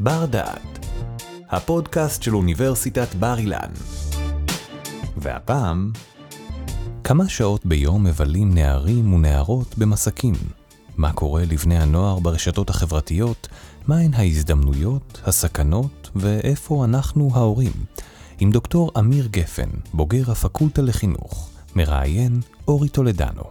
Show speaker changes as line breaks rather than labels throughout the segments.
בר דעת, הפודקאסט של אוניברסיטת בר אילן. והפעם, כמה שעות ביום מבלים נערים ונערות במסקים? מה קורה לבני הנוער ברשתות החברתיות? מהן ההזדמנויות, הסכנות, ואיפה אנחנו ההורים? עם דוקטור אמיר גפן, בוגר הפקולטה לחינוך, מראיין אורי טולדנו.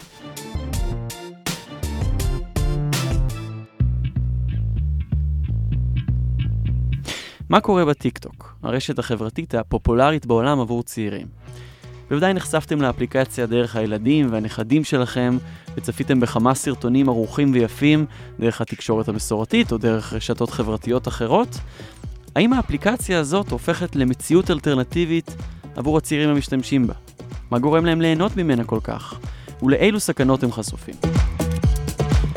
מה קורה בטיקטוק, הרשת החברתית הפופולרית בעולם עבור צעירים? בוודאי נחשפתם לאפליקציה דרך הילדים והנכדים שלכם, וצפיתם בכמה סרטונים ערוכים ויפים דרך התקשורת המסורתית או דרך רשתות חברתיות אחרות. האם האפליקציה הזאת הופכת למציאות אלטרנטיבית עבור הצעירים המשתמשים בה? מה גורם להם ליהנות ממנה כל כך? ולאילו סכנות הם חשופים?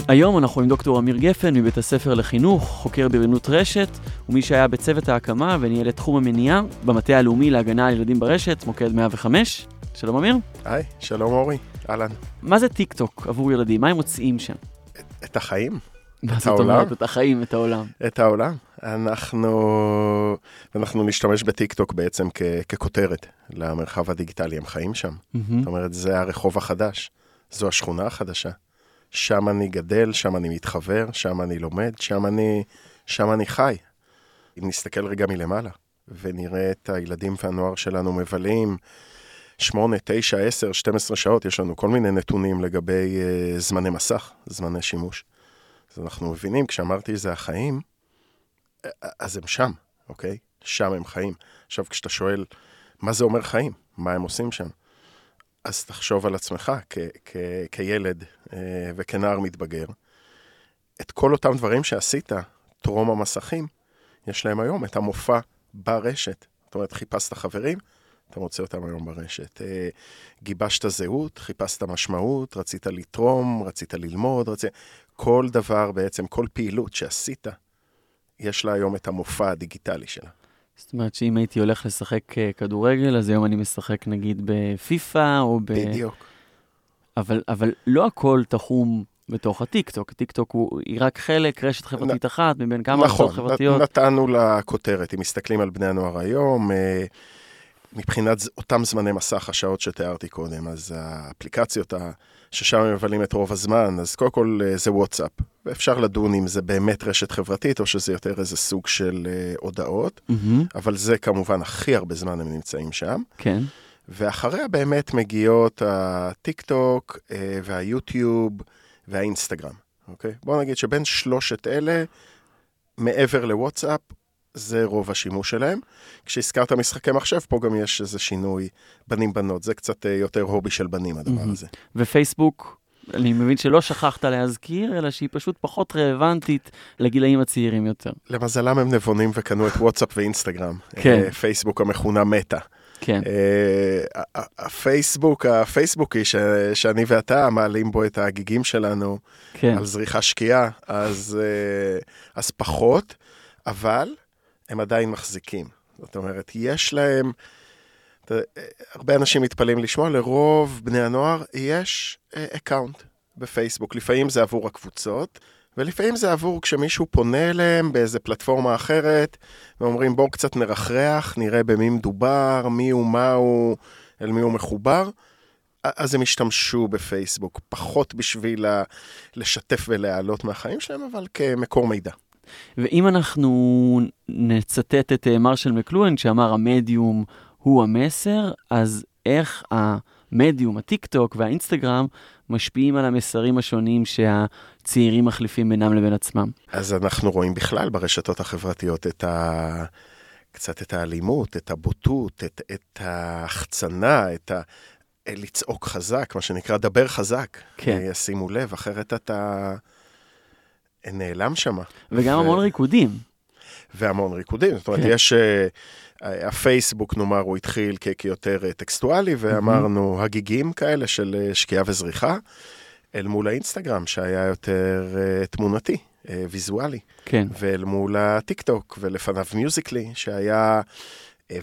היום אנחנו עם דוקטור אמיר גפן מבית הספר לחינוך, חוקר בריונות רשת, ומי שהיה בצוות ההקמה וניהל את תחום המניעה במטה הלאומי להגנה על ילדים ברשת, מוקד 105. שלום אמיר.
היי, שלום אורי, אהלן.
מה זה טיק טוק עבור ילדים? מה הם מוצאים שם?
את, את החיים.
את העולם. את החיים, את העולם.
את העולם. אנחנו, אנחנו נשתמש בטיק טוק בעצם כ, ככותרת למרחב הדיגיטלי, הם חיים שם. Mm-hmm. זאת אומרת, זה הרחוב החדש, זו השכונה החדשה. שם אני גדל, שם אני מתחבר, שם אני לומד, שם אני, שם אני חי. אם נסתכל רגע מלמעלה, ונראה את הילדים והנוער שלנו מבלים 8, 9, 10, 12 שעות, יש לנו כל מיני נתונים לגבי uh, זמני מסך, זמני שימוש. אז אנחנו מבינים, כשאמרתי זה החיים, אז הם שם, אוקיי? שם הם חיים. עכשיו, כשאתה שואל, מה זה אומר חיים? מה הם עושים שם? אז תחשוב על עצמך כ- כ- כילד אה, וכנער מתבגר. את כל אותם דברים שעשית טרום המסכים, יש להם היום את המופע ברשת. זאת אומרת, חיפשת חברים, אתה מוצא אותם היום ברשת. אה, גיבשת זהות, חיפשת משמעות, רצית לתרום, רצית ללמוד, רצית... כל דבר בעצם, כל פעילות שעשית, יש לה היום את המופע הדיגיטלי שלה.
זאת אומרת שאם הייתי הולך לשחק אה, כדורגל, אז היום אני משחק נגיד בפיפא או ב...
בדיוק.
אבל, אבל לא הכל תחום בתוך הטיקטוק. הטיקטוק הוא, היא רק חלק, רשת חברתית נ... אחת מבין כמה
נכון,
רשתות חברתיות.
נכון, נתנו לה כותרת. אם מסתכלים על בני הנוער היום, אה, מבחינת אותם זמני מסך, השעות שתיארתי קודם, אז האפליקציות ששם הם מבלים את רוב הזמן, אז קודם כל אה, זה וואטסאפ. ואפשר לדון אם זה באמת רשת חברתית, או שזה יותר איזה סוג של uh, הודעות, mm-hmm. אבל זה כמובן הכי הרבה זמן הם נמצאים שם.
כן.
ואחריה באמת מגיעות הטיק טוק uh, והיוטיוב והאינסטגרם, אוקיי? בוא נגיד שבין שלושת אלה, מעבר לוואטסאפ, זה רוב השימוש שלהם. כשהזכרת משחקי מחשב, פה גם יש איזה שינוי בנים-בנות, זה קצת uh, יותר הובי של בנים הדבר mm-hmm. הזה.
ופייסבוק? אני מבין שלא שכחת להזכיר, אלא שהיא פשוט פחות רלוונטית לגילאים הצעירים יותר.
למזלם הם נבונים וקנו את וואטסאפ ואינסטגרם.
כן.
אה, פייסבוק המכונה מטא.
כן.
Uh, הפייסבוק, הפייסבוקי ש, שאני ואתה מעלים בו את הגיגים שלנו כן. על זריחה שקיעה, אז, אז פחות, אבל הם עדיין מחזיקים. זאת אומרת, יש להם... הרבה אנשים מתפלאים לשמוע, לרוב בני הנוער יש account uh, בפייסבוק. לפעמים זה עבור הקבוצות, ולפעמים זה עבור כשמישהו פונה אליהם באיזה פלטפורמה אחרת, ואומרים בואו קצת נרחרח, נראה במי מדובר, מי הוא, מה הוא, אל מי הוא מחובר. אז הם השתמשו בפייסבוק, פחות בשביל לשתף ולהעלות מהחיים שלהם, אבל כמקור מידע.
ואם אנחנו נצטט את אה, מרשל מקלואן, שאמר המדיום הוא המסר, אז איך המדיום, הטיק טוק והאינסטגרם משפיעים על המסרים השונים שהצעירים מחליפים בינם לבין עצמם?
אז אנחנו רואים בכלל ברשתות החברתיות את ה... קצת את האלימות, את הבוטות, את, את ההחצנה, את ה... לצעוק חזק, מה שנקרא, דבר חזק.
כן.
שימו לב, אחרת אתה נעלם שם.
וגם ו... המון ריקודים.
והמון ריקודים, זאת אומרת, כן. יש... Uh, הפייסבוק, נאמר, הוא התחיל כ- כיותר אה, טקסטואלי, ואמרנו, mm-hmm. הגיגים כאלה של אה, שקיעה וזריחה, אל מול האינסטגרם, שהיה יותר תמונתי, ויזואלי.
כן.
ואל מול הטיק טוק, ולפניו מיוזיקלי, שהיה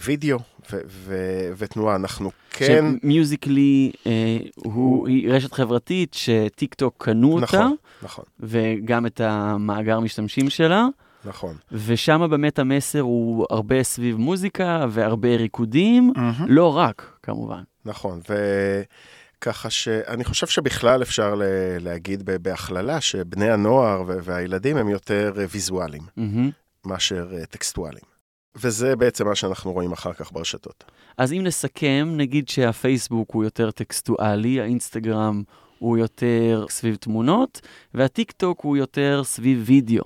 וידאו ו- ו- ותנועה. אנחנו כן...
שמיוזיקלי uh, הוא, היא רשת חברתית שטיק טוק קנו
נכון,
אותה.
נכון.
וגם את המאגר משתמשים שלה.
נכון.
ושם באמת המסר הוא הרבה סביב מוזיקה והרבה ריקודים, mm-hmm. לא רק, כמובן.
נכון, וככה שאני חושב שבכלל אפשר להגיד בהכללה שבני הנוער והילדים הם יותר ויזואליים mm-hmm. מאשר טקסטואליים. וזה בעצם מה שאנחנו רואים אחר כך ברשתות.
אז אם נסכם, נגיד שהפייסבוק הוא יותר טקסטואלי, האינסטגרם הוא יותר סביב תמונות, והטיק טוק הוא יותר סביב וידאו.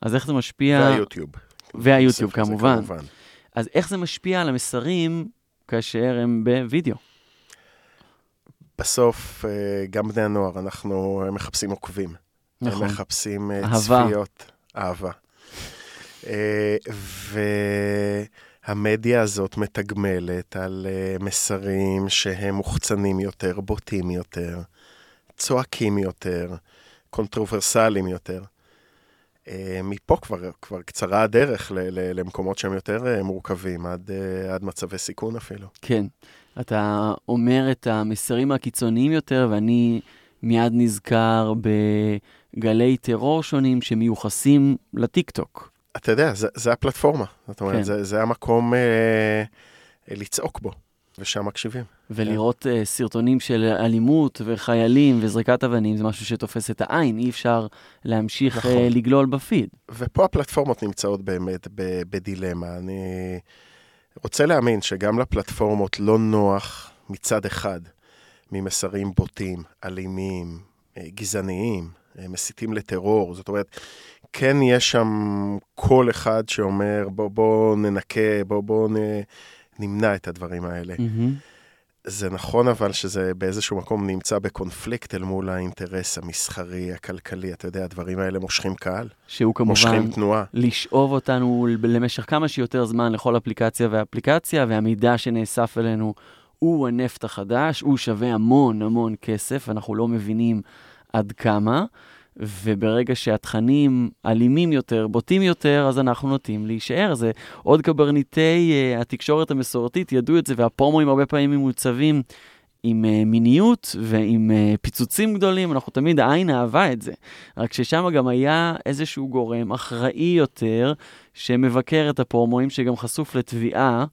אז איך זה משפיע...
והיוטיוב.
והיוטיוב, כמובן. כמובן. אז איך זה משפיע על המסרים כאשר הם בווידאו?
בסוף, אה, גם בני הנוער, אנחנו מחפשים עוקבים. נכון. הם מחפשים אה,
אהבה.
צפיות. אהבה. אה, והמדיה הזאת מתגמלת על מסרים שהם מוחצנים יותר, בוטים יותר, צועקים יותר, קונטרוברסליים יותר. אה, מפה כבר, כבר קצרה הדרך ל, ל, למקומות שהם יותר אה, מורכבים, עד, אה, עד מצבי סיכון אפילו.
כן. אתה אומר את המסרים הקיצוניים יותר, ואני מיד נזכר בגלי טרור שונים שמיוחסים לטיקטוק.
אתה יודע, זה, זה הפלטפורמה. זאת אומרת, כן. זה, זה המקום אה, לצעוק בו. ושם מקשיבים.
ולראות uh, סרטונים של אלימות וחיילים וזריקת אבנים זה משהו שתופס את העין, אי אפשר להמשיך נכון. uh, לגלול בפיד.
ופה הפלטפורמות נמצאות באמת בדילמה. אני רוצה להאמין שגם לפלטפורמות לא נוח מצד אחד ממסרים בוטים, אלימים, גזעניים, מסיתים לטרור. זאת אומרת, כן יש שם קול אחד שאומר, בוא, בוא ננקה, בוא, בוא נ... נמנע את הדברים האלה. Mm-hmm. זה נכון אבל שזה באיזשהו מקום נמצא בקונפליקט אל מול האינטרס המסחרי, הכלכלי, אתה יודע, הדברים האלה מושכים קהל.
שהוא כמובן...
מושכים תנועה.
לשאוב אותנו למשך כמה שיותר זמן לכל אפליקציה ואפליקציה, והמידע שנאסף אלינו הוא הנפט החדש, הוא שווה המון המון כסף, אנחנו לא מבינים עד כמה. וברגע שהתכנים אלימים יותר, בוטים יותר, אז אנחנו נוטים להישאר. זה עוד קברניטי uh, התקשורת המסורתית ידעו את זה, והפרומואים הרבה פעמים מוצבים עם uh, מיניות ועם uh, פיצוצים גדולים, אנחנו תמיד, העין אהבה את זה. רק ששם גם היה איזשהו גורם אחראי יותר, שמבקר את הפרומואים, שגם חשוף לתביעה,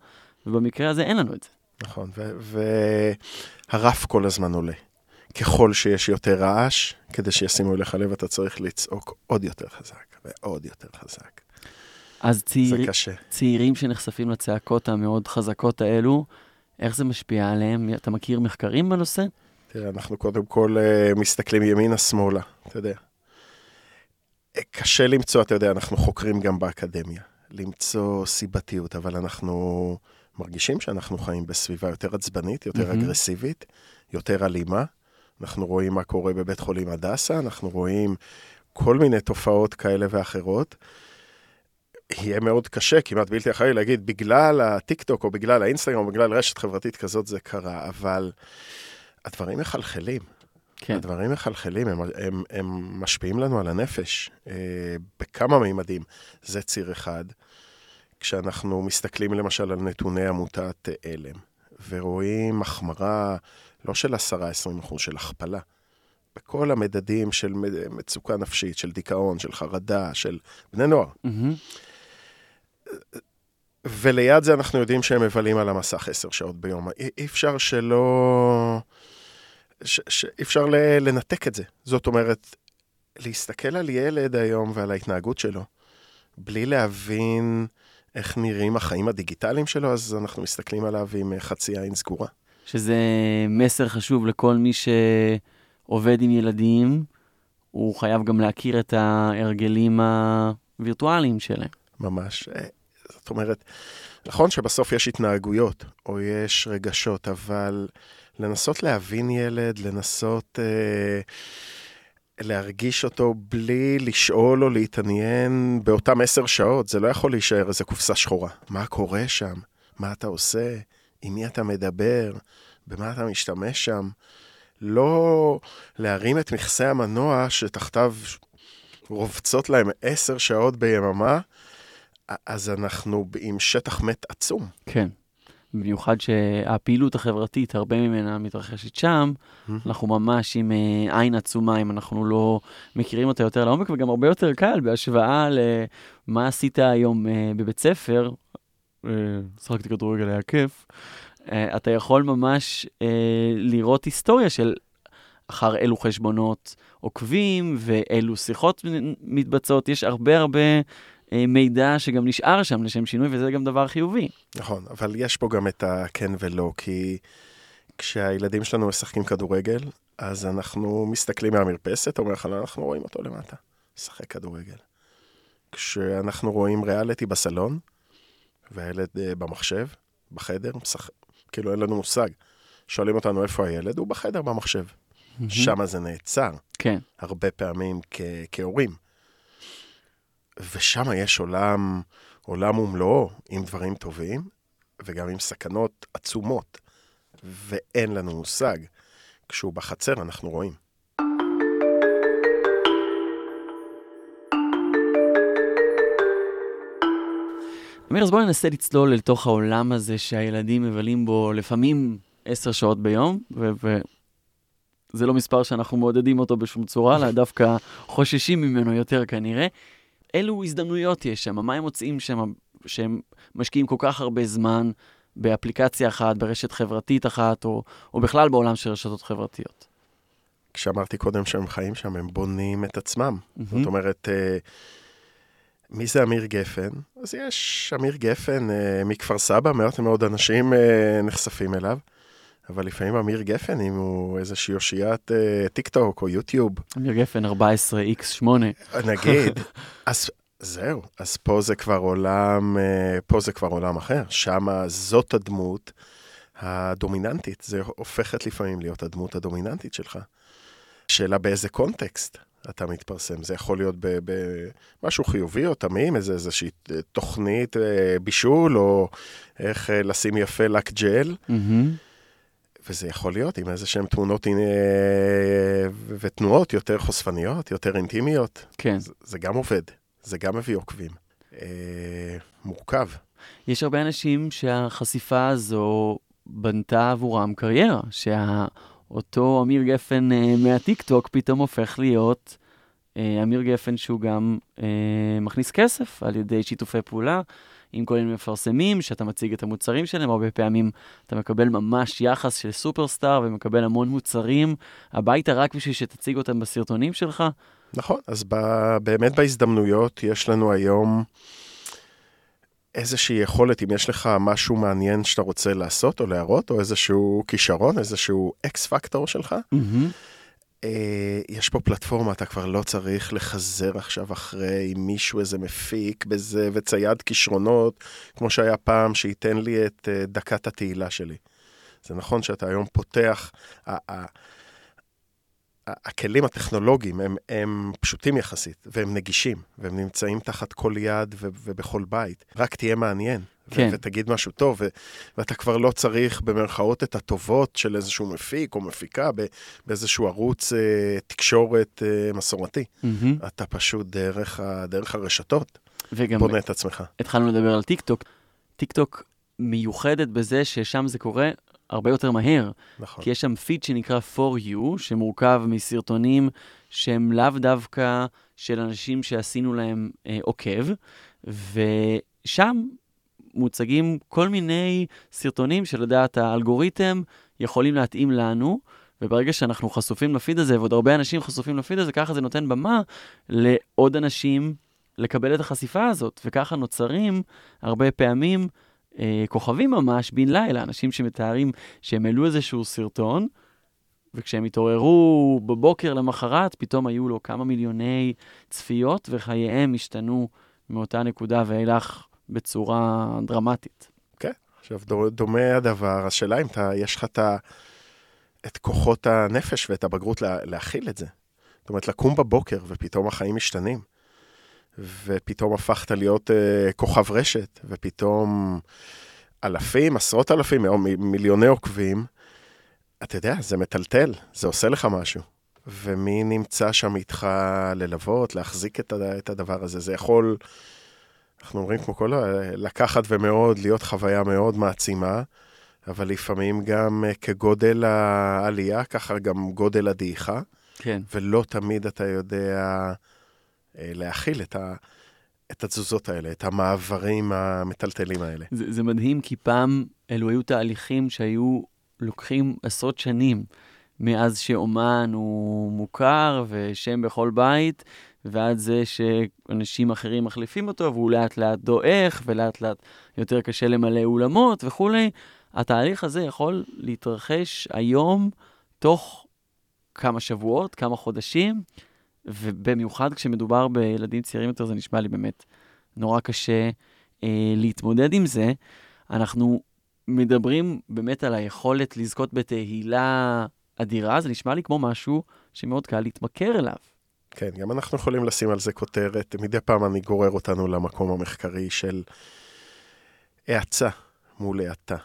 ובמקרה הזה אין לנו את זה.
נכון, והרף כל הזמן עולה. ככל שיש יותר רעש, כדי שישימו אליך לב, אתה צריך לצעוק עוד יותר חזק ועוד יותר חזק.
אז צעיר... זה קשה. צעירים שנחשפים לצעקות המאוד חזקות האלו, איך זה משפיע עליהם? אתה מכיר מחקרים בנושא?
תראה, אנחנו קודם כל uh, מסתכלים ימינה-שמאלה, אתה יודע. אה, קשה למצוא, אתה יודע, אנחנו חוקרים גם באקדמיה, למצוא סיבתיות, אבל אנחנו מרגישים שאנחנו חיים בסביבה יותר עצבנית, יותר mm-hmm. אגרסיבית, יותר אלימה. אנחנו רואים מה קורה בבית חולים הדסה, אנחנו רואים כל מיני תופעות כאלה ואחרות. יהיה מאוד קשה, כמעט בלתי אחראי להגיד, בגלל הטיקטוק או בגלל האינסטגרם או בגלל רשת חברתית כזאת זה קרה, אבל הדברים מחלחלים. כן. הדברים מחלחלים, הם, הם, הם משפיעים לנו על הנפש אה, בכמה מימדים. זה ציר אחד. כשאנחנו מסתכלים למשל על נתוני עמותת עלם, ורואים החמרה לא של 10-20 אחוז, של הכפלה. בכל המדדים של מצוקה נפשית, של דיכאון, של חרדה, של בני נוער. Mm-hmm. וליד זה אנחנו יודעים שהם מבלים על המסך עשר שעות ביום. אי אפשר שלא... ש... ש... אי אפשר לנתק את זה. זאת אומרת, להסתכל על ילד היום ועל ההתנהגות שלו, בלי להבין איך נראים החיים הדיגיטליים שלו, אז אנחנו מסתכלים עליו עם חצי עין סגורה.
שזה מסר חשוב לכל מי שעובד עם ילדים, הוא חייב גם להכיר את ההרגלים הווירטואליים שלהם.
ממש. אה, זאת אומרת, נכון שבסוף יש התנהגויות, או יש רגשות, אבל לנסות להבין ילד, לנסות אה, להרגיש אותו בלי לשאול או להתעניין באותם עשר שעות, זה לא יכול להישאר איזה קופסה שחורה. מה קורה שם? מה אתה עושה? עם מי אתה מדבר, במה אתה משתמש שם. לא להרים את מכסה המנוע שתחתיו רובצות להם עשר שעות ביממה, אז אנחנו עם שטח מת עצום.
כן. במיוחד שהפעילות החברתית, הרבה ממנה מתרחשת שם, אנחנו ממש עם אה, עין עצומה, אם אנחנו לא מכירים אותה יותר לעומק, וגם הרבה יותר קל בהשוואה למה עשית היום אה, בבית ספר. אה, שחקתי כדורגל, היה כיף. אתה יכול ממש לראות היסטוריה של אחר אילו חשבונות עוקבים ואילו שיחות מתבצעות. יש הרבה הרבה מידע שגם נשאר שם לשם שינוי, וזה גם דבר חיובי.
נכון, אבל יש פה גם את הכן ולא, כי כשהילדים שלנו משחקים כדורגל, אז אנחנו מסתכלים מהמרפסת, אומר לך, אנחנו רואים אותו למטה, משחק כדורגל. כשאנחנו רואים ריאליטי בסלון, והילד uh, במחשב, בחדר, משחק, כאילו אין לנו מושג. שואלים אותנו איפה הילד, הוא בחדר במחשב. Mm-hmm. שם זה נעצר.
כן.
הרבה פעמים כ- כהורים. ושם יש עולם, עולם ומלואו, עם דברים טובים, וגם עם סכנות עצומות. ואין לנו מושג. כשהוא בחצר, אנחנו רואים.
אמיר, אז בואו ננסה לצלול לתוך העולם הזה שהילדים מבלים בו לפעמים עשר שעות ביום, וזה לא מספר שאנחנו מעודדים אותו בשום צורה, אלא דווקא חוששים ממנו יותר כנראה. אילו הזדמנויות יש שם? מה הם מוצאים שם שהם משקיעים כל כך הרבה זמן באפליקציה אחת, ברשת חברתית אחת, או, או בכלל בעולם של רשתות חברתיות?
כשאמרתי קודם שהם חיים שם, הם בונים את עצמם. Mm-hmm. זאת אומרת, אה, מי זה אמיר גפן? אז יש אמיר גפן אה, מכפר סבא, מעט מאוד אנשים אה, נחשפים אליו. אבל לפעמים אמיר גפן, אם הוא איזושהי אושיית אה, טיק טוק או יוטיוב.
אמיר גפן 14x8.
נגיד, אז זהו, אז פה זה כבר עולם, אה, פה זה כבר עולם אחר. שם זאת הדמות הדומיננטית, זה הופכת לפעמים להיות הדמות הדומיננטית שלך. שאלה באיזה קונטקסט אתה מתפרסם. זה יכול להיות במשהו חיובי או תמים, איזה, איזושהי תוכנית אה, בישול, או איך לשים יפה לק ג'ל. Mm-hmm. וזה יכול להיות עם איזה שהן תמונות אה, ותנועות יותר חושפניות, יותר אינטימיות.
כן.
זה, זה גם עובד, זה גם מביא עוקבים. אה, מורכב.
יש הרבה אנשים שהחשיפה הזו בנתה עבורם קריירה, שאותו אמיר גפן אה, מהטיקטוק פתאום הופך להיות אה, אמיר גפן שהוא גם אה, מכניס כסף על ידי שיתופי פעולה. עם כל מיני מפרסמים, שאתה מציג את המוצרים שלהם, הרבה פעמים אתה מקבל ממש יחס של סופרסטאר ומקבל המון מוצרים הביתה רק בשביל שתציג אותם בסרטונים שלך.
נכון, אז ב, באמת בהזדמנויות יש לנו היום איזושהי יכולת, אם יש לך משהו מעניין שאתה רוצה לעשות או להראות, או איזשהו כישרון, איזשהו אקס פקטור שלך, mm-hmm. אה, יש פה פלטפורמה, אתה כבר לא צריך לחזר עכשיו אחרי מישהו, איזה מפיק בזה, וצייד כישרונות, כמו שהיה פעם, שייתן לי את אה, דקת התהילה שלי. זה נכון שאתה היום פותח, הכלים הטכנולוגיים הם, הם פשוטים יחסית, והם נגישים, והם נמצאים תחת כל יד ובכל בית. רק תהיה מעניין. כן. ותגיד משהו טוב, ו- ואתה כבר לא צריך במרכאות את הטובות של איזשהו מפיק או מפיקה באיזשהו ערוץ אה, תקשורת אה, מסורתי. Mm-hmm. אתה פשוט דרך, ה- דרך הרשתות וגם בונה את עצמך.
התחלנו לדבר על טיק טוק. טיק טוק מיוחדת בזה ששם זה קורה הרבה יותר מהר. נכון. כי יש שם פיד שנקרא For You, שמורכב מסרטונים שהם לאו דווקא של אנשים שעשינו להם אה, עוקב, ושם מוצגים כל מיני סרטונים שלדעת האלגוריתם יכולים להתאים לנו, וברגע שאנחנו חשופים לפיד הזה, ועוד הרבה אנשים חשופים לפיד הזה, ככה זה נותן במה לעוד אנשים לקבל את החשיפה הזאת, וככה נוצרים הרבה פעמים אה, כוכבים ממש בן לילה, אנשים שמתארים שהם העלו איזשהו סרטון, וכשהם התעוררו בבוקר למחרת, פתאום היו לו כמה מיליוני צפיות, וחייהם השתנו מאותה נקודה ואילך בצורה דרמטית.
כן, עכשיו דומה הדבר, השאלה אם אתה, יש לך את, את כוחות הנפש ואת הבגרות לה, להכיל את זה. זאת אומרת, לקום בבוקר ופתאום החיים משתנים. ופתאום הפכת להיות uh, כוכב רשת, ופתאום אלפים, עשרות אלפים, או מיליוני עוקבים, אתה יודע, זה מטלטל, זה עושה לך משהו. ומי נמצא שם איתך ללוות, להחזיק את, את הדבר הזה? זה יכול אנחנו אומרים כמו כל, לקחת ומאוד, להיות חוויה מאוד מעצימה, אבל לפעמים גם אה, כגודל העלייה, ככה גם גודל הדעיכה.
כן.
ולא תמיד אתה יודע להכיל את, ה, את התזוזות האלה, את המעברים המטלטלים האלה.
זה, זה מדהים, כי פעם אלו היו תהליכים שהיו לוקחים עשרות שנים מאז שאומן הוא מוכר ושם בכל בית, ועד זה שאנשים אחרים מחליפים אותו והוא לאט לאט דועך ולאט לאט יותר קשה למלא אולמות וכולי. התהליך הזה יכול להתרחש היום תוך כמה שבועות, כמה חודשים, ובמיוחד כשמדובר בילדים צעירים יותר, זה נשמע לי באמת נורא קשה אה, להתמודד עם זה. אנחנו מדברים באמת על היכולת לזכות בתהילה אדירה, זה נשמע לי כמו משהו שמאוד קל להתמכר אליו.
כן, גם אנחנו יכולים לשים על זה כותרת. מדי פעם אני גורר אותנו למקום המחקרי של האצה מול האטה.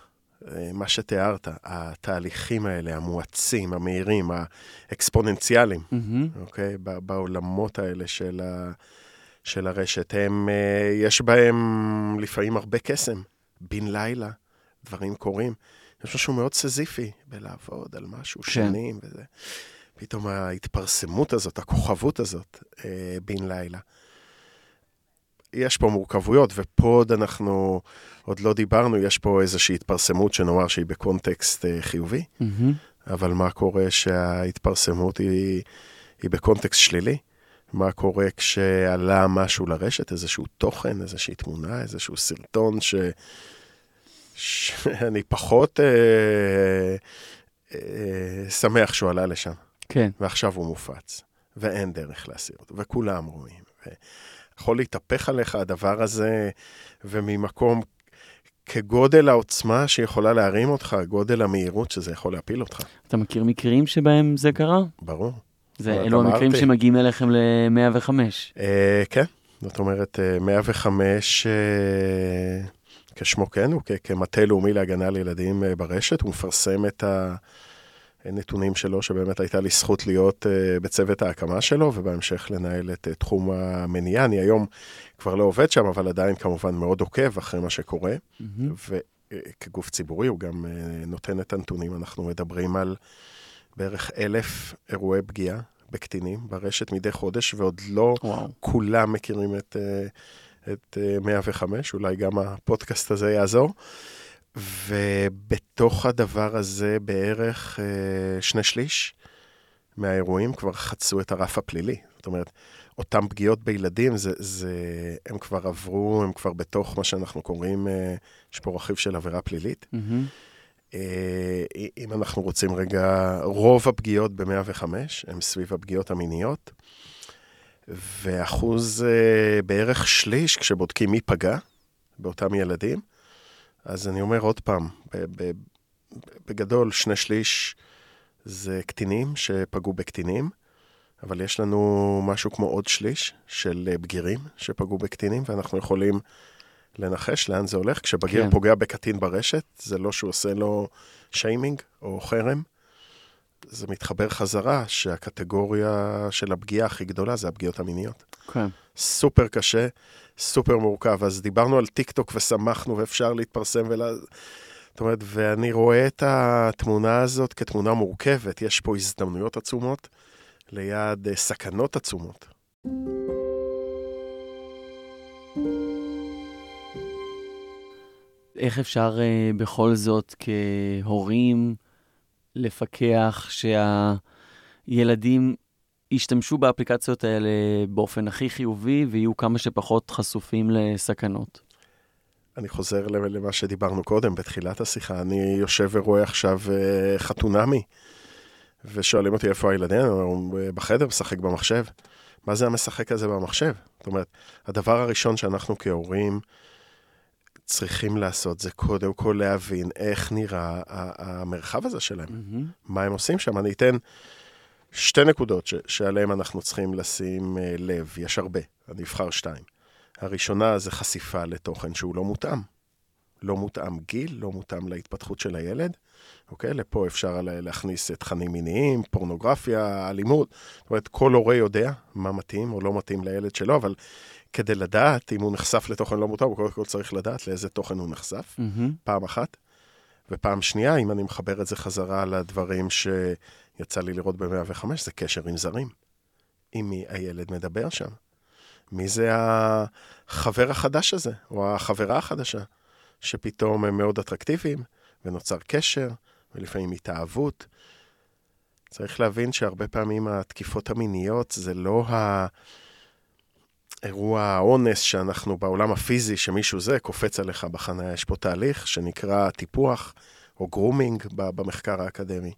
אה, מה שתיארת, התהליכים האלה, המואצים, המהירים, האקספוננציאליים, mm-hmm. אוקיי? בעולמות האלה של, ה, של הרשת, הם, אה, יש בהם לפעמים הרבה קסם. בן לילה, דברים קורים. יש משהו מאוד סזיפי בלעבוד על משהו כן. שנים וזה. פתאום ההתפרסמות הזאת, הכוכבות הזאת, אה, בן לילה. יש פה מורכבויות, ופה עוד אנחנו, עוד לא דיברנו, יש פה איזושהי התפרסמות שנאמר שהיא בקונטקסט אה, חיובי, mm-hmm. אבל מה קורה שההתפרסמות היא, היא בקונטקסט שלילי? מה קורה כשעלה משהו לרשת, איזשהו תוכן, איזושהי תמונה, איזשהו סרטון ש... שאני פחות אה, אה, שמח שהוא עלה לשם.
כן.
ועכשיו הוא מופץ, ואין דרך להסיר אותו, וכולם רואים. ו... יכול להתהפך עליך הדבר הזה, וממקום כגודל העוצמה שיכולה להרים אותך, גודל המהירות שזה יכול להפיל אותך.
אתה מכיר מקרים שבהם זה קרה?
ברור.
זה אלו המקרים שמגיעים אליכם ל-105.
אה, כן, זאת אומרת, 105, אה, אה, כשמו כן, הוא כמטה לאומי להגנה על ילדים אה, ברשת, הוא מפרסם את ה... נתונים שלו, שבאמת הייתה לי זכות להיות uh, בצוות ההקמה שלו, ובהמשך לנהל את uh, תחום המניעה. אני היום כבר לא עובד שם, אבל עדיין כמובן מאוד עוקב אחרי מה שקורה, mm-hmm. וכגוף ציבורי הוא גם נותן את הנתונים. אנחנו מדברים על בערך אלף אירועי פגיעה בקטינים ברשת מדי חודש, ועוד לא וואו. כולם מכירים את, את uh, 105, אולי גם הפודקאסט הזה יעזור. ובתוך הדבר הזה בערך אה, שני שליש מהאירועים כבר חצו את הרף הפלילי. זאת אומרת, אותן פגיעות בילדים, זה, זה, הם כבר עברו, הם כבר בתוך מה שאנחנו קוראים, אה, יש פה רכיב של עבירה פלילית. Mm-hmm. אה, אם אנחנו רוצים רגע, רוב הפגיעות ב-105 הם סביב הפגיעות המיניות, ואחוז אה, בערך שליש, כשבודקים מי פגע באותם ילדים, אז אני אומר עוד פעם, בגדול, שני שליש זה קטינים שפגעו בקטינים, אבל יש לנו משהו כמו עוד שליש של בגירים שפגעו בקטינים, ואנחנו יכולים לנחש לאן זה הולך. כשבגיר כן. פוגע בקטין ברשת, זה לא שהוא עושה לו שיימינג או חרם, זה מתחבר חזרה שהקטגוריה של הפגיעה הכי גדולה זה הפגיעות המיניות.
כן.
סופר קשה, סופר מורכב. אז דיברנו על טיק טוק ושמחנו ואפשר להתפרסם ול... זאת אומרת, ואני רואה את התמונה הזאת כתמונה מורכבת. יש פה הזדמנויות עצומות ליד אה, סכנות עצומות.
איך אפשר uh, בכל זאת כהורים לפקח שהילדים ישתמשו באפליקציות האלה באופן הכי חיובי ויהיו כמה שפחות חשופים לסכנות.
אני חוזר למה שדיברנו קודם, בתחילת השיחה. אני יושב ורואה עכשיו אה, חתונמי, ושואלים אותי איפה הילדים, הוא בחדר, משחק במחשב. מה זה המשחק הזה במחשב? זאת אומרת, הדבר הראשון שאנחנו כהורים צריכים לעשות זה קודם כל להבין איך נראה המרחב הזה שלהם, mm-hmm. מה הם עושים שם. אני אתן שתי נקודות ש- שעליהן אנחנו צריכים לשים uh, לב, יש הרבה, אני אבחר שתיים. הראשונה זה חשיפה לתוכן שהוא לא מותאם. לא מותאם גיל, לא מותאם להתפתחות של הילד. אוקיי? לפה אפשר להכניס תכנים מיניים, פורנוגרפיה, אלימות. זאת אומרת, כל הורה יודע מה מתאים או לא מתאים לילד שלו, אבל כדי לדעת אם הוא נחשף לתוכן לא מותר, הוא קודם כל צריך לדעת לאיזה תוכן הוא נחשף,
מהמם.
פעם אחת. ופעם שנייה, אם אני מחבר את זה חזרה לדברים שיצא לי לראות ב-105, זה קשר עם זרים. עם מי הילד מדבר שם. מי זה החבר החדש הזה, או החברה החדשה, שפתאום הם מאוד אטרקטיביים, ונוצר קשר, ולפעמים התאהבות. צריך להבין שהרבה פעמים התקיפות המיניות זה לא האירוע האונס שאנחנו בעולם הפיזי, שמישהו זה קופץ עליך בחניה. יש פה תהליך שנקרא טיפוח או grooming במחקר האקדמי.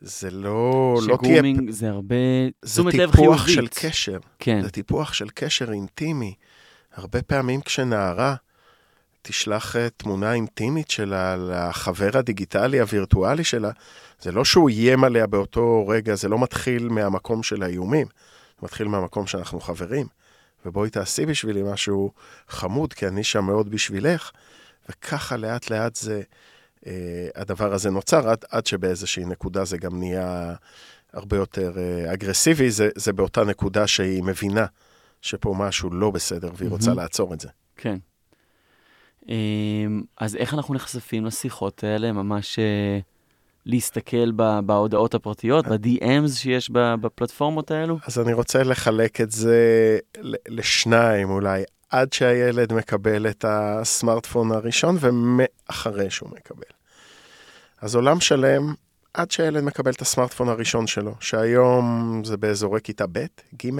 זה לא, לא תהיה...
ש grooming זה הרבה
זה טיפוח. של קשר.
כן,
זה טיפוח של קשר אינטימי. הרבה פעמים כשנערה תשלח אה, תמונה אינטימית שלה לחבר הדיגיטלי הווירטואלי שלה, זה לא שהוא איים עליה באותו רגע, זה לא מתחיל מהמקום של האיומים, זה מתחיל מהמקום שאנחנו חברים. ובואי תעשי בשבילי משהו חמוד, כי אני שם מאוד בשבילך. וככה לאט לאט זה, הדבר הזה נוצר, עד, עד שבאיזושהי נקודה זה גם נהיה הרבה יותר אה, אגרסיבי, זה, זה באותה נקודה שהיא מבינה שפה משהו לא בסדר והיא רוצה
מהמם.
לעצור את זה.
כן. אמ, אז איך אנחנו נחשפים לשיחות האלה? ממש אה, להסתכל בהודעות הפרטיות, ב-DMs שיש בפלטפורמות האלו?
אז אני רוצה לחלק את זה לשניים אולי, עד שהילד מקבל את הסמארטפון הראשון ומאחרי שהוא מקבל. אז עולם שלם, עד שהילד מקבל את הסמארטפון הראשון שלו, שהיום זה באזורי כיתה ב', ג',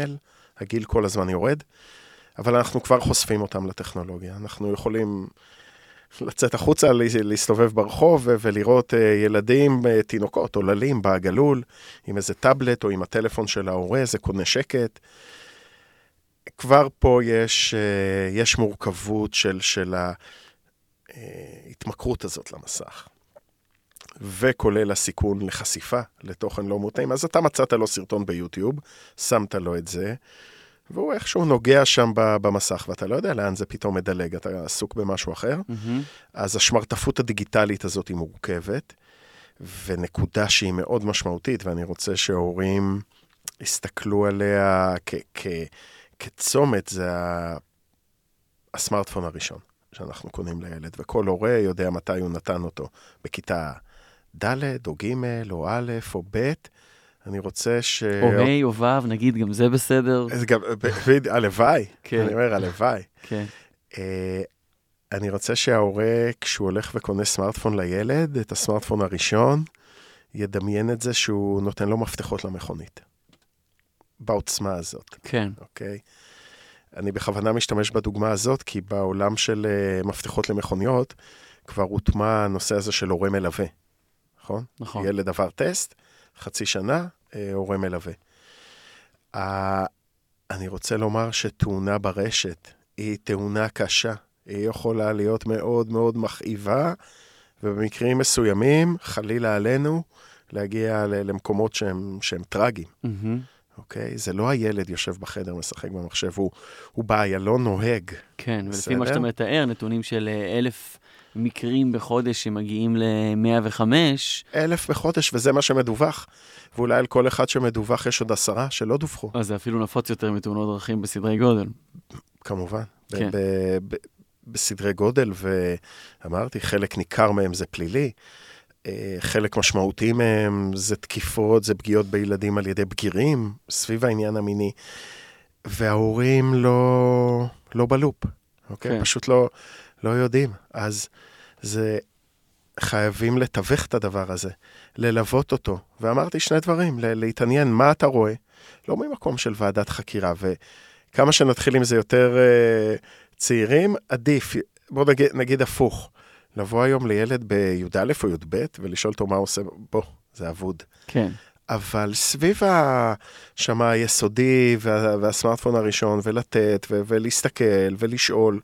הגיל כל הזמן יורד, אבל אנחנו כבר חושפים אותם לטכנולוגיה. אנחנו יכולים לצאת החוצה, לה- להסתובב ברחוב ולראות אה, ילדים, אה, תינוקות, עוללים בעגלול, עם איזה טאבלט או עם הטלפון של ההורה, זה קונה שקט. כבר פה יש, אה, יש מורכבות של, של ההתמכרות הזאת למסך. וכולל הסיכון לחשיפה לתוכן לא מותאם. אז אתה מצאת לו סרטון ביוטיוב, שמת לו את זה, והוא איכשהו נוגע שם במסך, ואתה לא יודע לאן זה פתאום מדלג, אתה עסוק במשהו אחר.
מהמם.
אז השמרטפות הדיגיטלית הזאת היא מורכבת, ונקודה שהיא מאוד משמעותית, ואני רוצה שההורים יסתכלו עליה כ- כ- כצומת, זה הסמארטפון הראשון שאנחנו קונים לילד, וכל הורה יודע מתי הוא נתן אותו, בכיתה ד' או ג' או א' או ב'. אני רוצה ש...
או ה' או ו', נגיד, גם זה בסדר.
גם, הלוואי,
כן.
אני אומר הלוואי.
כן.
אה, אני רוצה שההורה, כשהוא הולך וקונה סמארטפון לילד, את הסמארטפון הראשון, ידמיין את זה שהוא נותן לו מפתחות למכונית. בעוצמה הזאת,
כן.
אוקיי? אני בכוונה משתמש בדוגמה הזאת, כי בעולם של uh, מפתחות למכוניות, כבר הוטמע הנושא הזה של הורה מלווה, נכון?
נכון.
ילד עבר טסט, חצי שנה, אה, הורה מלווה. אני רוצה לומר שתאונה ברשת היא תאונה קשה. היא יכולה להיות מאוד מאוד מכאיבה, ובמקרים מסוימים, חלילה עלינו, להגיע למקומות שהם, שהם טרגיים,
מהמם.
אוקיי? זה לא הילד יושב בחדר, משחק במחשב, הוא, הוא באיילון נוהג.
כן, ולפי מה. שאתה מתאר, נתונים של אה, אלף מקרים בחודש שמגיעים ל-105,
אלף בחודש, וזה מה שמדווח. ואולי על כל אחד שמדווח יש עוד עשרה שלא דווחו.
אז זה אפילו נפוץ יותר מתאונות דרכים בסדרי גודל.
כמובן,
כן.
בסדרי גודל, ואמרתי, חלק ניכר מהם זה פלילי, אה, חלק משמעותי מהם זה תקיפות, זה פגיעות בילדים על ידי בגירים, סביב העניין המיני, וההורים לא, לא בלופ, אוקיי?
כן.
פשוט לא, לא יודעים. אז זה, חייבים לתווך את הדבר הזה, ללוות אותו. ואמרתי שני דברים, להתעניין מה אתה רואה, לא ממקום של ועדת חקירה, וכמה שנתחיל עם זה יותר uh, צעירים, עדיף, בוא נגיד, נגיד הפוך, לבוא היום לילד בי"א או י"ב ולשאול אותו מה הוא עושה, בוא, זה אבוד.
כן.
אבל סביב ה- שם היסודי וה, והסמארטפון הראשון, ולתת, ו- ולהסתכל, ולשאול,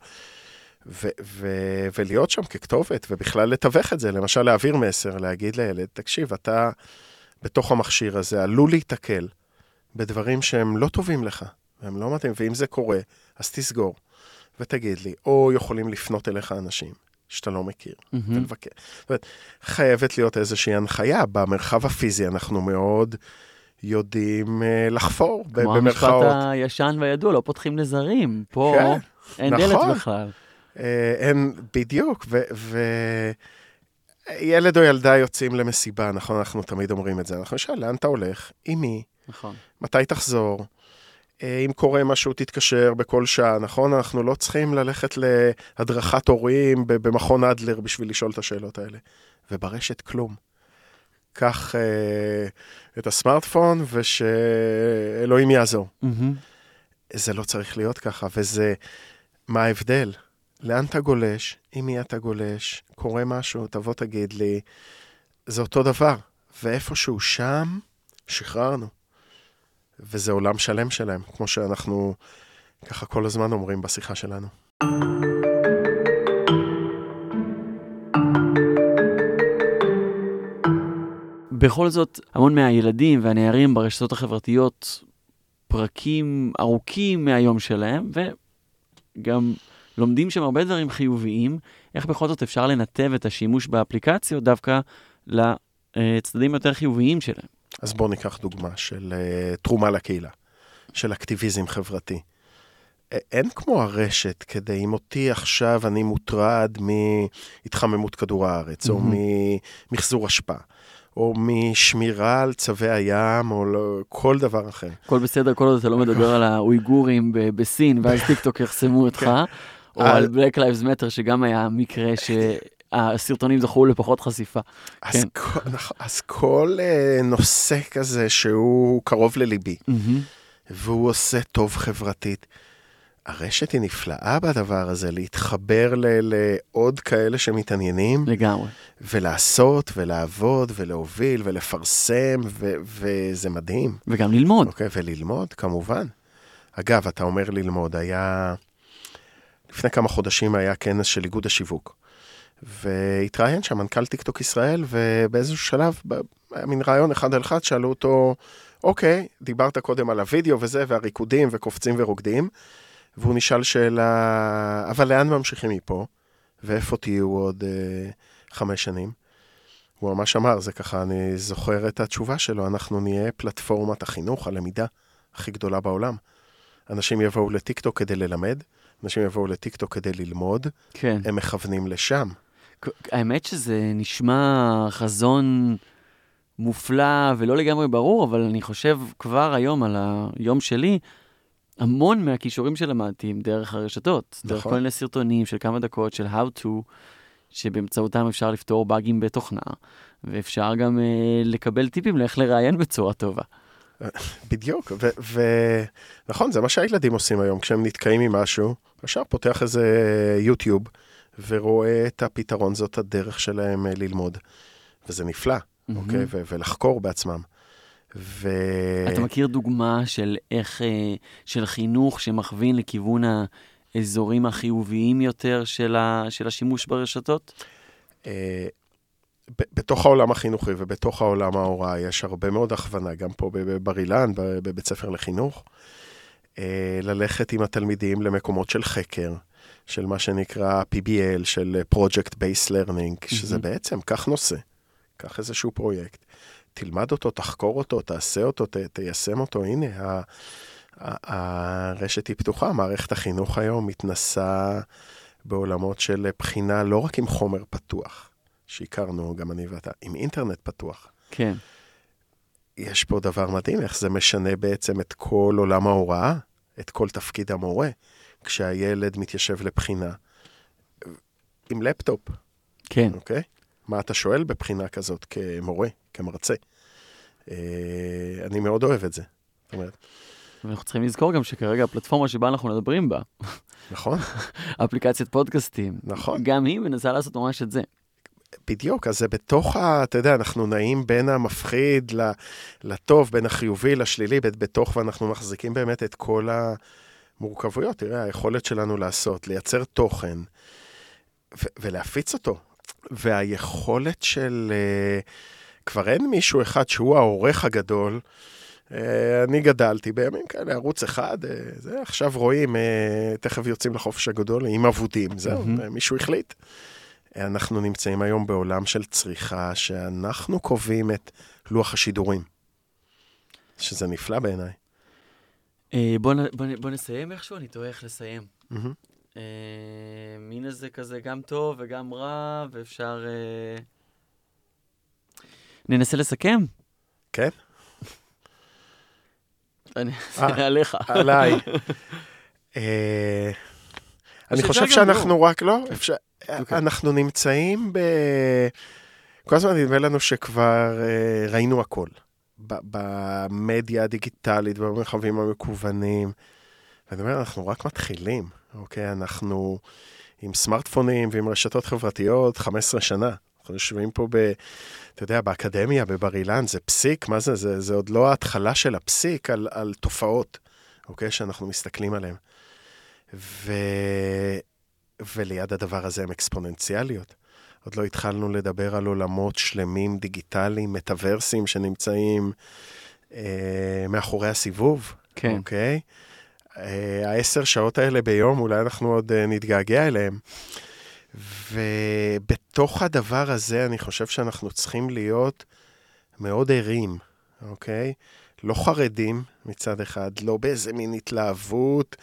ו- ו- ולהיות שם ככתובת, ובכלל לתווך את זה, למשל להעביר מסר, להגיד לילד, תקשיב, אתה בתוך המכשיר הזה עלול להיתקל בדברים שהם לא טובים לך, והם לא מתאים, ואם זה קורה, אז תסגור, ותגיד לי, או יכולים לפנות אליך אנשים שאתה לא מכיר,
מהמם.
ולבקר. זאת אומרת, חייבת להיות איזושהי הנחיה. במרחב הפיזי אנחנו מאוד יודעים אה, לחפור, ב-
כמו
במרכאות.
המשפט הישן והידוע, לא פותחים לזרים. פה
כן,
אין
נכון.
דלת בכלל.
אה, אין, בדיוק, ו... ו... ילד או ילדה יוצאים למסיבה, נכון? אנחנו תמיד אומרים את זה. אנחנו נשאל, לאן אתה הולך? עם מי?
נכון.
מתי תחזור? אה, אם קורה משהו, תתקשר בכל שעה, נכון? אנחנו לא צריכים ללכת להדרכת הורים במכון אדלר בשביל לשאול את השאלות האלה. וברשת כלום. קח אה, את הסמארטפון ושאלוהים יעזור.
מהמם.
זה לא צריך להיות ככה, וזה... מה ההבדל? לאן אתה גולש? עם מי אתה גולש? קורה משהו, תבוא תגיד לי. זה אותו דבר. ואיפשהו שם, שחררנו. וזה עולם שלם שלהם, כמו שאנחנו ככה כל הזמן אומרים בשיחה שלנו.
בכל זאת, המון מהילדים והנערים ברשתות החברתיות פרקים ארוכים מהיום שלהם, וגם לומדים שם הרבה דברים חיוביים, איך בכל זאת אפשר לנתב את השימוש באפליקציות דווקא לצדדים יותר חיוביים שלהם.
אז בואו ניקח דוגמה של uh, תרומה לקהילה, של אקטיביזם חברתי. אין כמו הרשת כדי, אם אותי עכשיו אני מוטרד מהתחממות כדור הארץ, או
מהמם.
ממחזור אשפה, או משמירה על צבי הים, או לא, כל דבר אחר.
הכל בסדר, כל עוד אתה לא מדבר על האויגורים בסין, ואז טיקטוק יחסמו אותך, או
על-
Black Lives Matter, שגם היה מקרה שהסרטונים זכו לפחות חשיפה.
אז,
כן.
כל, נכון, אז כל uh, נושא כזה שהוא קרוב לליבי, והוא עושה טוב חברתית. הרשת היא נפלאה בדבר הזה, להתחבר ל- לעוד כאלה שמתעניינים,
לגמרי.
ולעשות, ולעבוד, ולהוביל, ולפרסם, ו- וזה מדהים.
וגם ללמוד.
אוקיי, וללמוד, כמובן. אגב, אתה אומר ללמוד, היה... לפני כמה חודשים היה כנס של איגוד השיווק. והתראיין שם מנכ"ל טיקטוק ישראל, ובאיזשהו שלב, היה מין ריאיון אחד על אחד, שאלו אותו, אוקיי, דיברת קודם על הוידאו וזה, והריקודים, וקופצים ורוקדים, והוא נשאל שאלה, אבל לאן ממשיכים מפה? ואיפה תהיו עוד אה, חמש שנים? הוא ממש אמר, זה ככה, אני זוכר את התשובה שלו, אנחנו נהיה פלטפורמת החינוך, הלמידה הכי גדולה בעולם. אנשים יבואו לטיקטוק כדי ללמד, אנשים יבואו לטיקטוק כדי ללמוד,
כן.
הם מכוונים לשם.
האמת שזה נשמע חזון מופלא ולא לגמרי ברור, אבל אני חושב כבר היום על היום שלי, המון מהכישורים שלמדתי הם דרך הרשתות. נכון. דרך. כל מיני סרטונים של כמה דקות של How to, שבאמצעותם אפשר לפתור באגים בתוכנה, ואפשר גם אה, לקבל טיפים לאיך לראיין בצורה טובה.
בדיוק, ונכון, זה מה שהילדים עושים היום, כשהם נתקעים עם משהו, ישר פותח איזה יוטיוב, ורואה את הפתרון, זאת הדרך שלהם אה, ללמוד. וזה נפלא, אוקיי? ו- ולחקור בעצמם. ו...
אתה מכיר דוגמה של איך, אה, של חינוך שמכווין לכיוון האזורים החיוביים יותר של, ה, של השימוש ברשתות?
בתוך העולם החינוכי ובתוך העולם ההוראה יש הרבה מאוד הכוונה, גם פה בבר אילן, בבית ספר לחינוך, אה, ללכת עם התלמידים למקומות של חקר, של מה שנקרא PBL, של אה, Project Based Learning, שזה
מהמם.
בעצם, קח נושא, קח איזשהו פרויקט, תלמד אותו, תחקור אותו, תעשה אותו, ת, תיישם אותו, הנה, ה- ה- הרשת היא פתוחה, מערכת החינוך היום מתנסה בעולמות של בחינה לא רק עם חומר פתוח, שהכרנו גם אני ואתה, עם אינטרנט פתוח.
כן.
יש פה דבר מדהים, איך זה משנה בעצם את כל עולם ההוראה, את כל תפקיד המורה, כשהילד מתיישב לבחינה עם לפטופ,
כן.
אוקיי? מה אתה שואל בבחינה כזאת כמורה, כמרצה? אה, אני מאוד אוהב את זה. זאת אומרת,
ואנחנו צריכים לזכור גם שכרגע הפלטפורמה שבה אנחנו מדברים בה,
נכון,
אפליקציית פודקאסטים,
נכון.
גם היא מנסה לעשות ממש את זה.
בדיוק, אז זה בתוך ה... אתה יודע, אנחנו נעים בין המפחיד לטוב, בין החיובי לשלילי, בתוך, ואנחנו מחזיקים באמת את כל המורכבויות. תראה, היכולת שלנו לעשות, לייצר תוכן ולהפיץ אותו. והיכולת של... uh, כבר אין מישהו אחד שהוא העורך הגדול. Uh, אני גדלתי בימים כאלה, ערוץ אחד, uh, זה עכשיו רואים, תכף יוצאים לחופש הגדול עם אבודים, זהו, mm-hmm. מישהו החליט. אנחנו נמצאים היום בעולם של צריכה, שאנחנו קובעים את לוח השידורים. שזה נפלא בעיניי.
אה, בוא, נסיים איכשהו, אני תוהה איך לסיים. אה, מין איזה כזה גם טוב וגם רע, ואפשר... אה... ננסה לסכם?
כן?
אני. אעשה עליך.
עליי. אני חושב שאנחנו רק, לא, אפשר,
אוקיי.
אנחנו נמצאים ב... כל הזמן נדמה לנו שכבר אה, ראינו הכל. במדיה הדיגיטלית, במרחבים המקוונים. ואני אומר, אנחנו רק מתחילים, אוקיי? אנחנו עם סמארטפונים ועם רשתות חברתיות 15 שנה. אנחנו יושבים פה ב... אתה יודע, באקדמיה, בבר אילן, זה פסיק, מה זה? זה, זה עוד לא ההתחלה של הפסיק על, על תופעות, אוקיי? שאנחנו מסתכלים עליהן. ו... וליד הדבר הזה הן אקספוננציאליות. עוד לא התחלנו לדבר על עולמות שלמים, דיגיטליים, מטאוורסים שנמצאים אה, מאחורי הסיבוב,
כן.
אוקיי? אה, העשר שעות האלה ביום, אולי אנחנו עוד אה, נתגעגע אליהם. ובתוך הדבר הזה, אני חושב שאנחנו צריכים להיות מאוד ערים, אוקיי? לא חרדים מצד אחד, לא באיזה מין התלהבות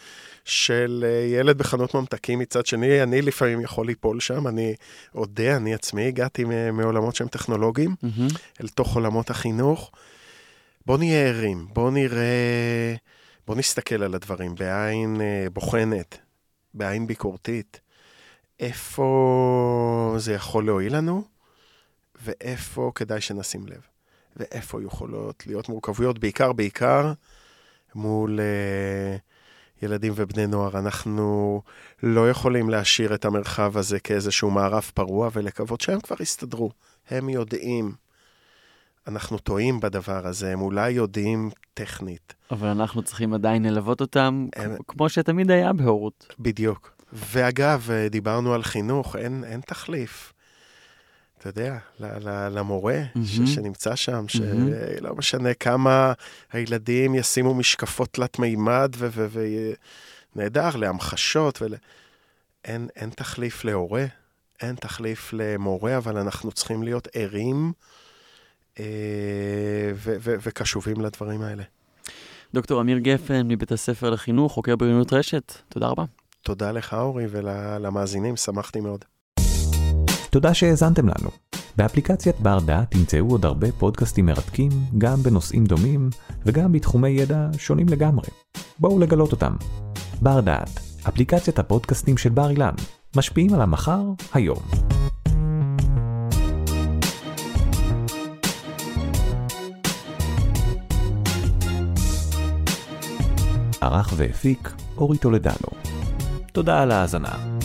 של אה, ילד בחנות ממתקים מצד שני, אני לפעמים יכול ליפול שם, אני אודה, אני עצמי הגעתי מעולמות שהם טכנולוגיים
מהמם.
אל תוך עולמות החינוך. בוא נהיה ערים, בוא נראה, בוא נסתכל על הדברים בעין אה, בוחנת, בעין ביקורתית. איפה זה יכול להועיל לנו, ואיפה כדאי שנשים לב. ואיפה יכולות להיות מורכבויות, בעיקר, בעיקר מול אה, ילדים ובני נוער. אנחנו לא יכולים להשאיר את המרחב הזה כאיזשהו מערב פרוע ולקוות שהם כבר יסתדרו. הם יודעים. אנחנו טועים בדבר הזה, הם אולי יודעים טכנית.
אבל אנחנו צריכים עדיין ללוות אותם,
הם-
כמו- כמו שתמיד היה בהורות.
בדיוק. ואגב, אה, דיברנו על חינוך, אין, אין תחליף. אתה יודע, למורה. ש- שנמצא שם. שלא משנה כמה הילדים ישימו משקפות תלת מימד, ו... ו-, ו- נהדר, להמחשות, ול... אין, אין תחליף להורה, אין תחליף למורה, אבל אנחנו צריכים להיות ערים אה, ו- ו- וקשובים לדברים האלה.
דוקטור אמיר גפן מבית הספר לחינוך, חוקר בריונות רשת, תודה רבה.
תודה לך, אורי, ולמאזינים, שמחתי מאוד.
תודה שהאזנתם לנו. באפליקציית בר דעת תמצאו עוד הרבה פודקאסטים מרתקים, גם בנושאים דומים וגם בתחומי ידע שונים לגמרי. בואו לגלות אותם. בר דעת, אפליקציית הפודקאסטים של בר אילן, משפיעים על המחר, היום. ערך והפיק אורי טולדנו. תודה על ההאזנה.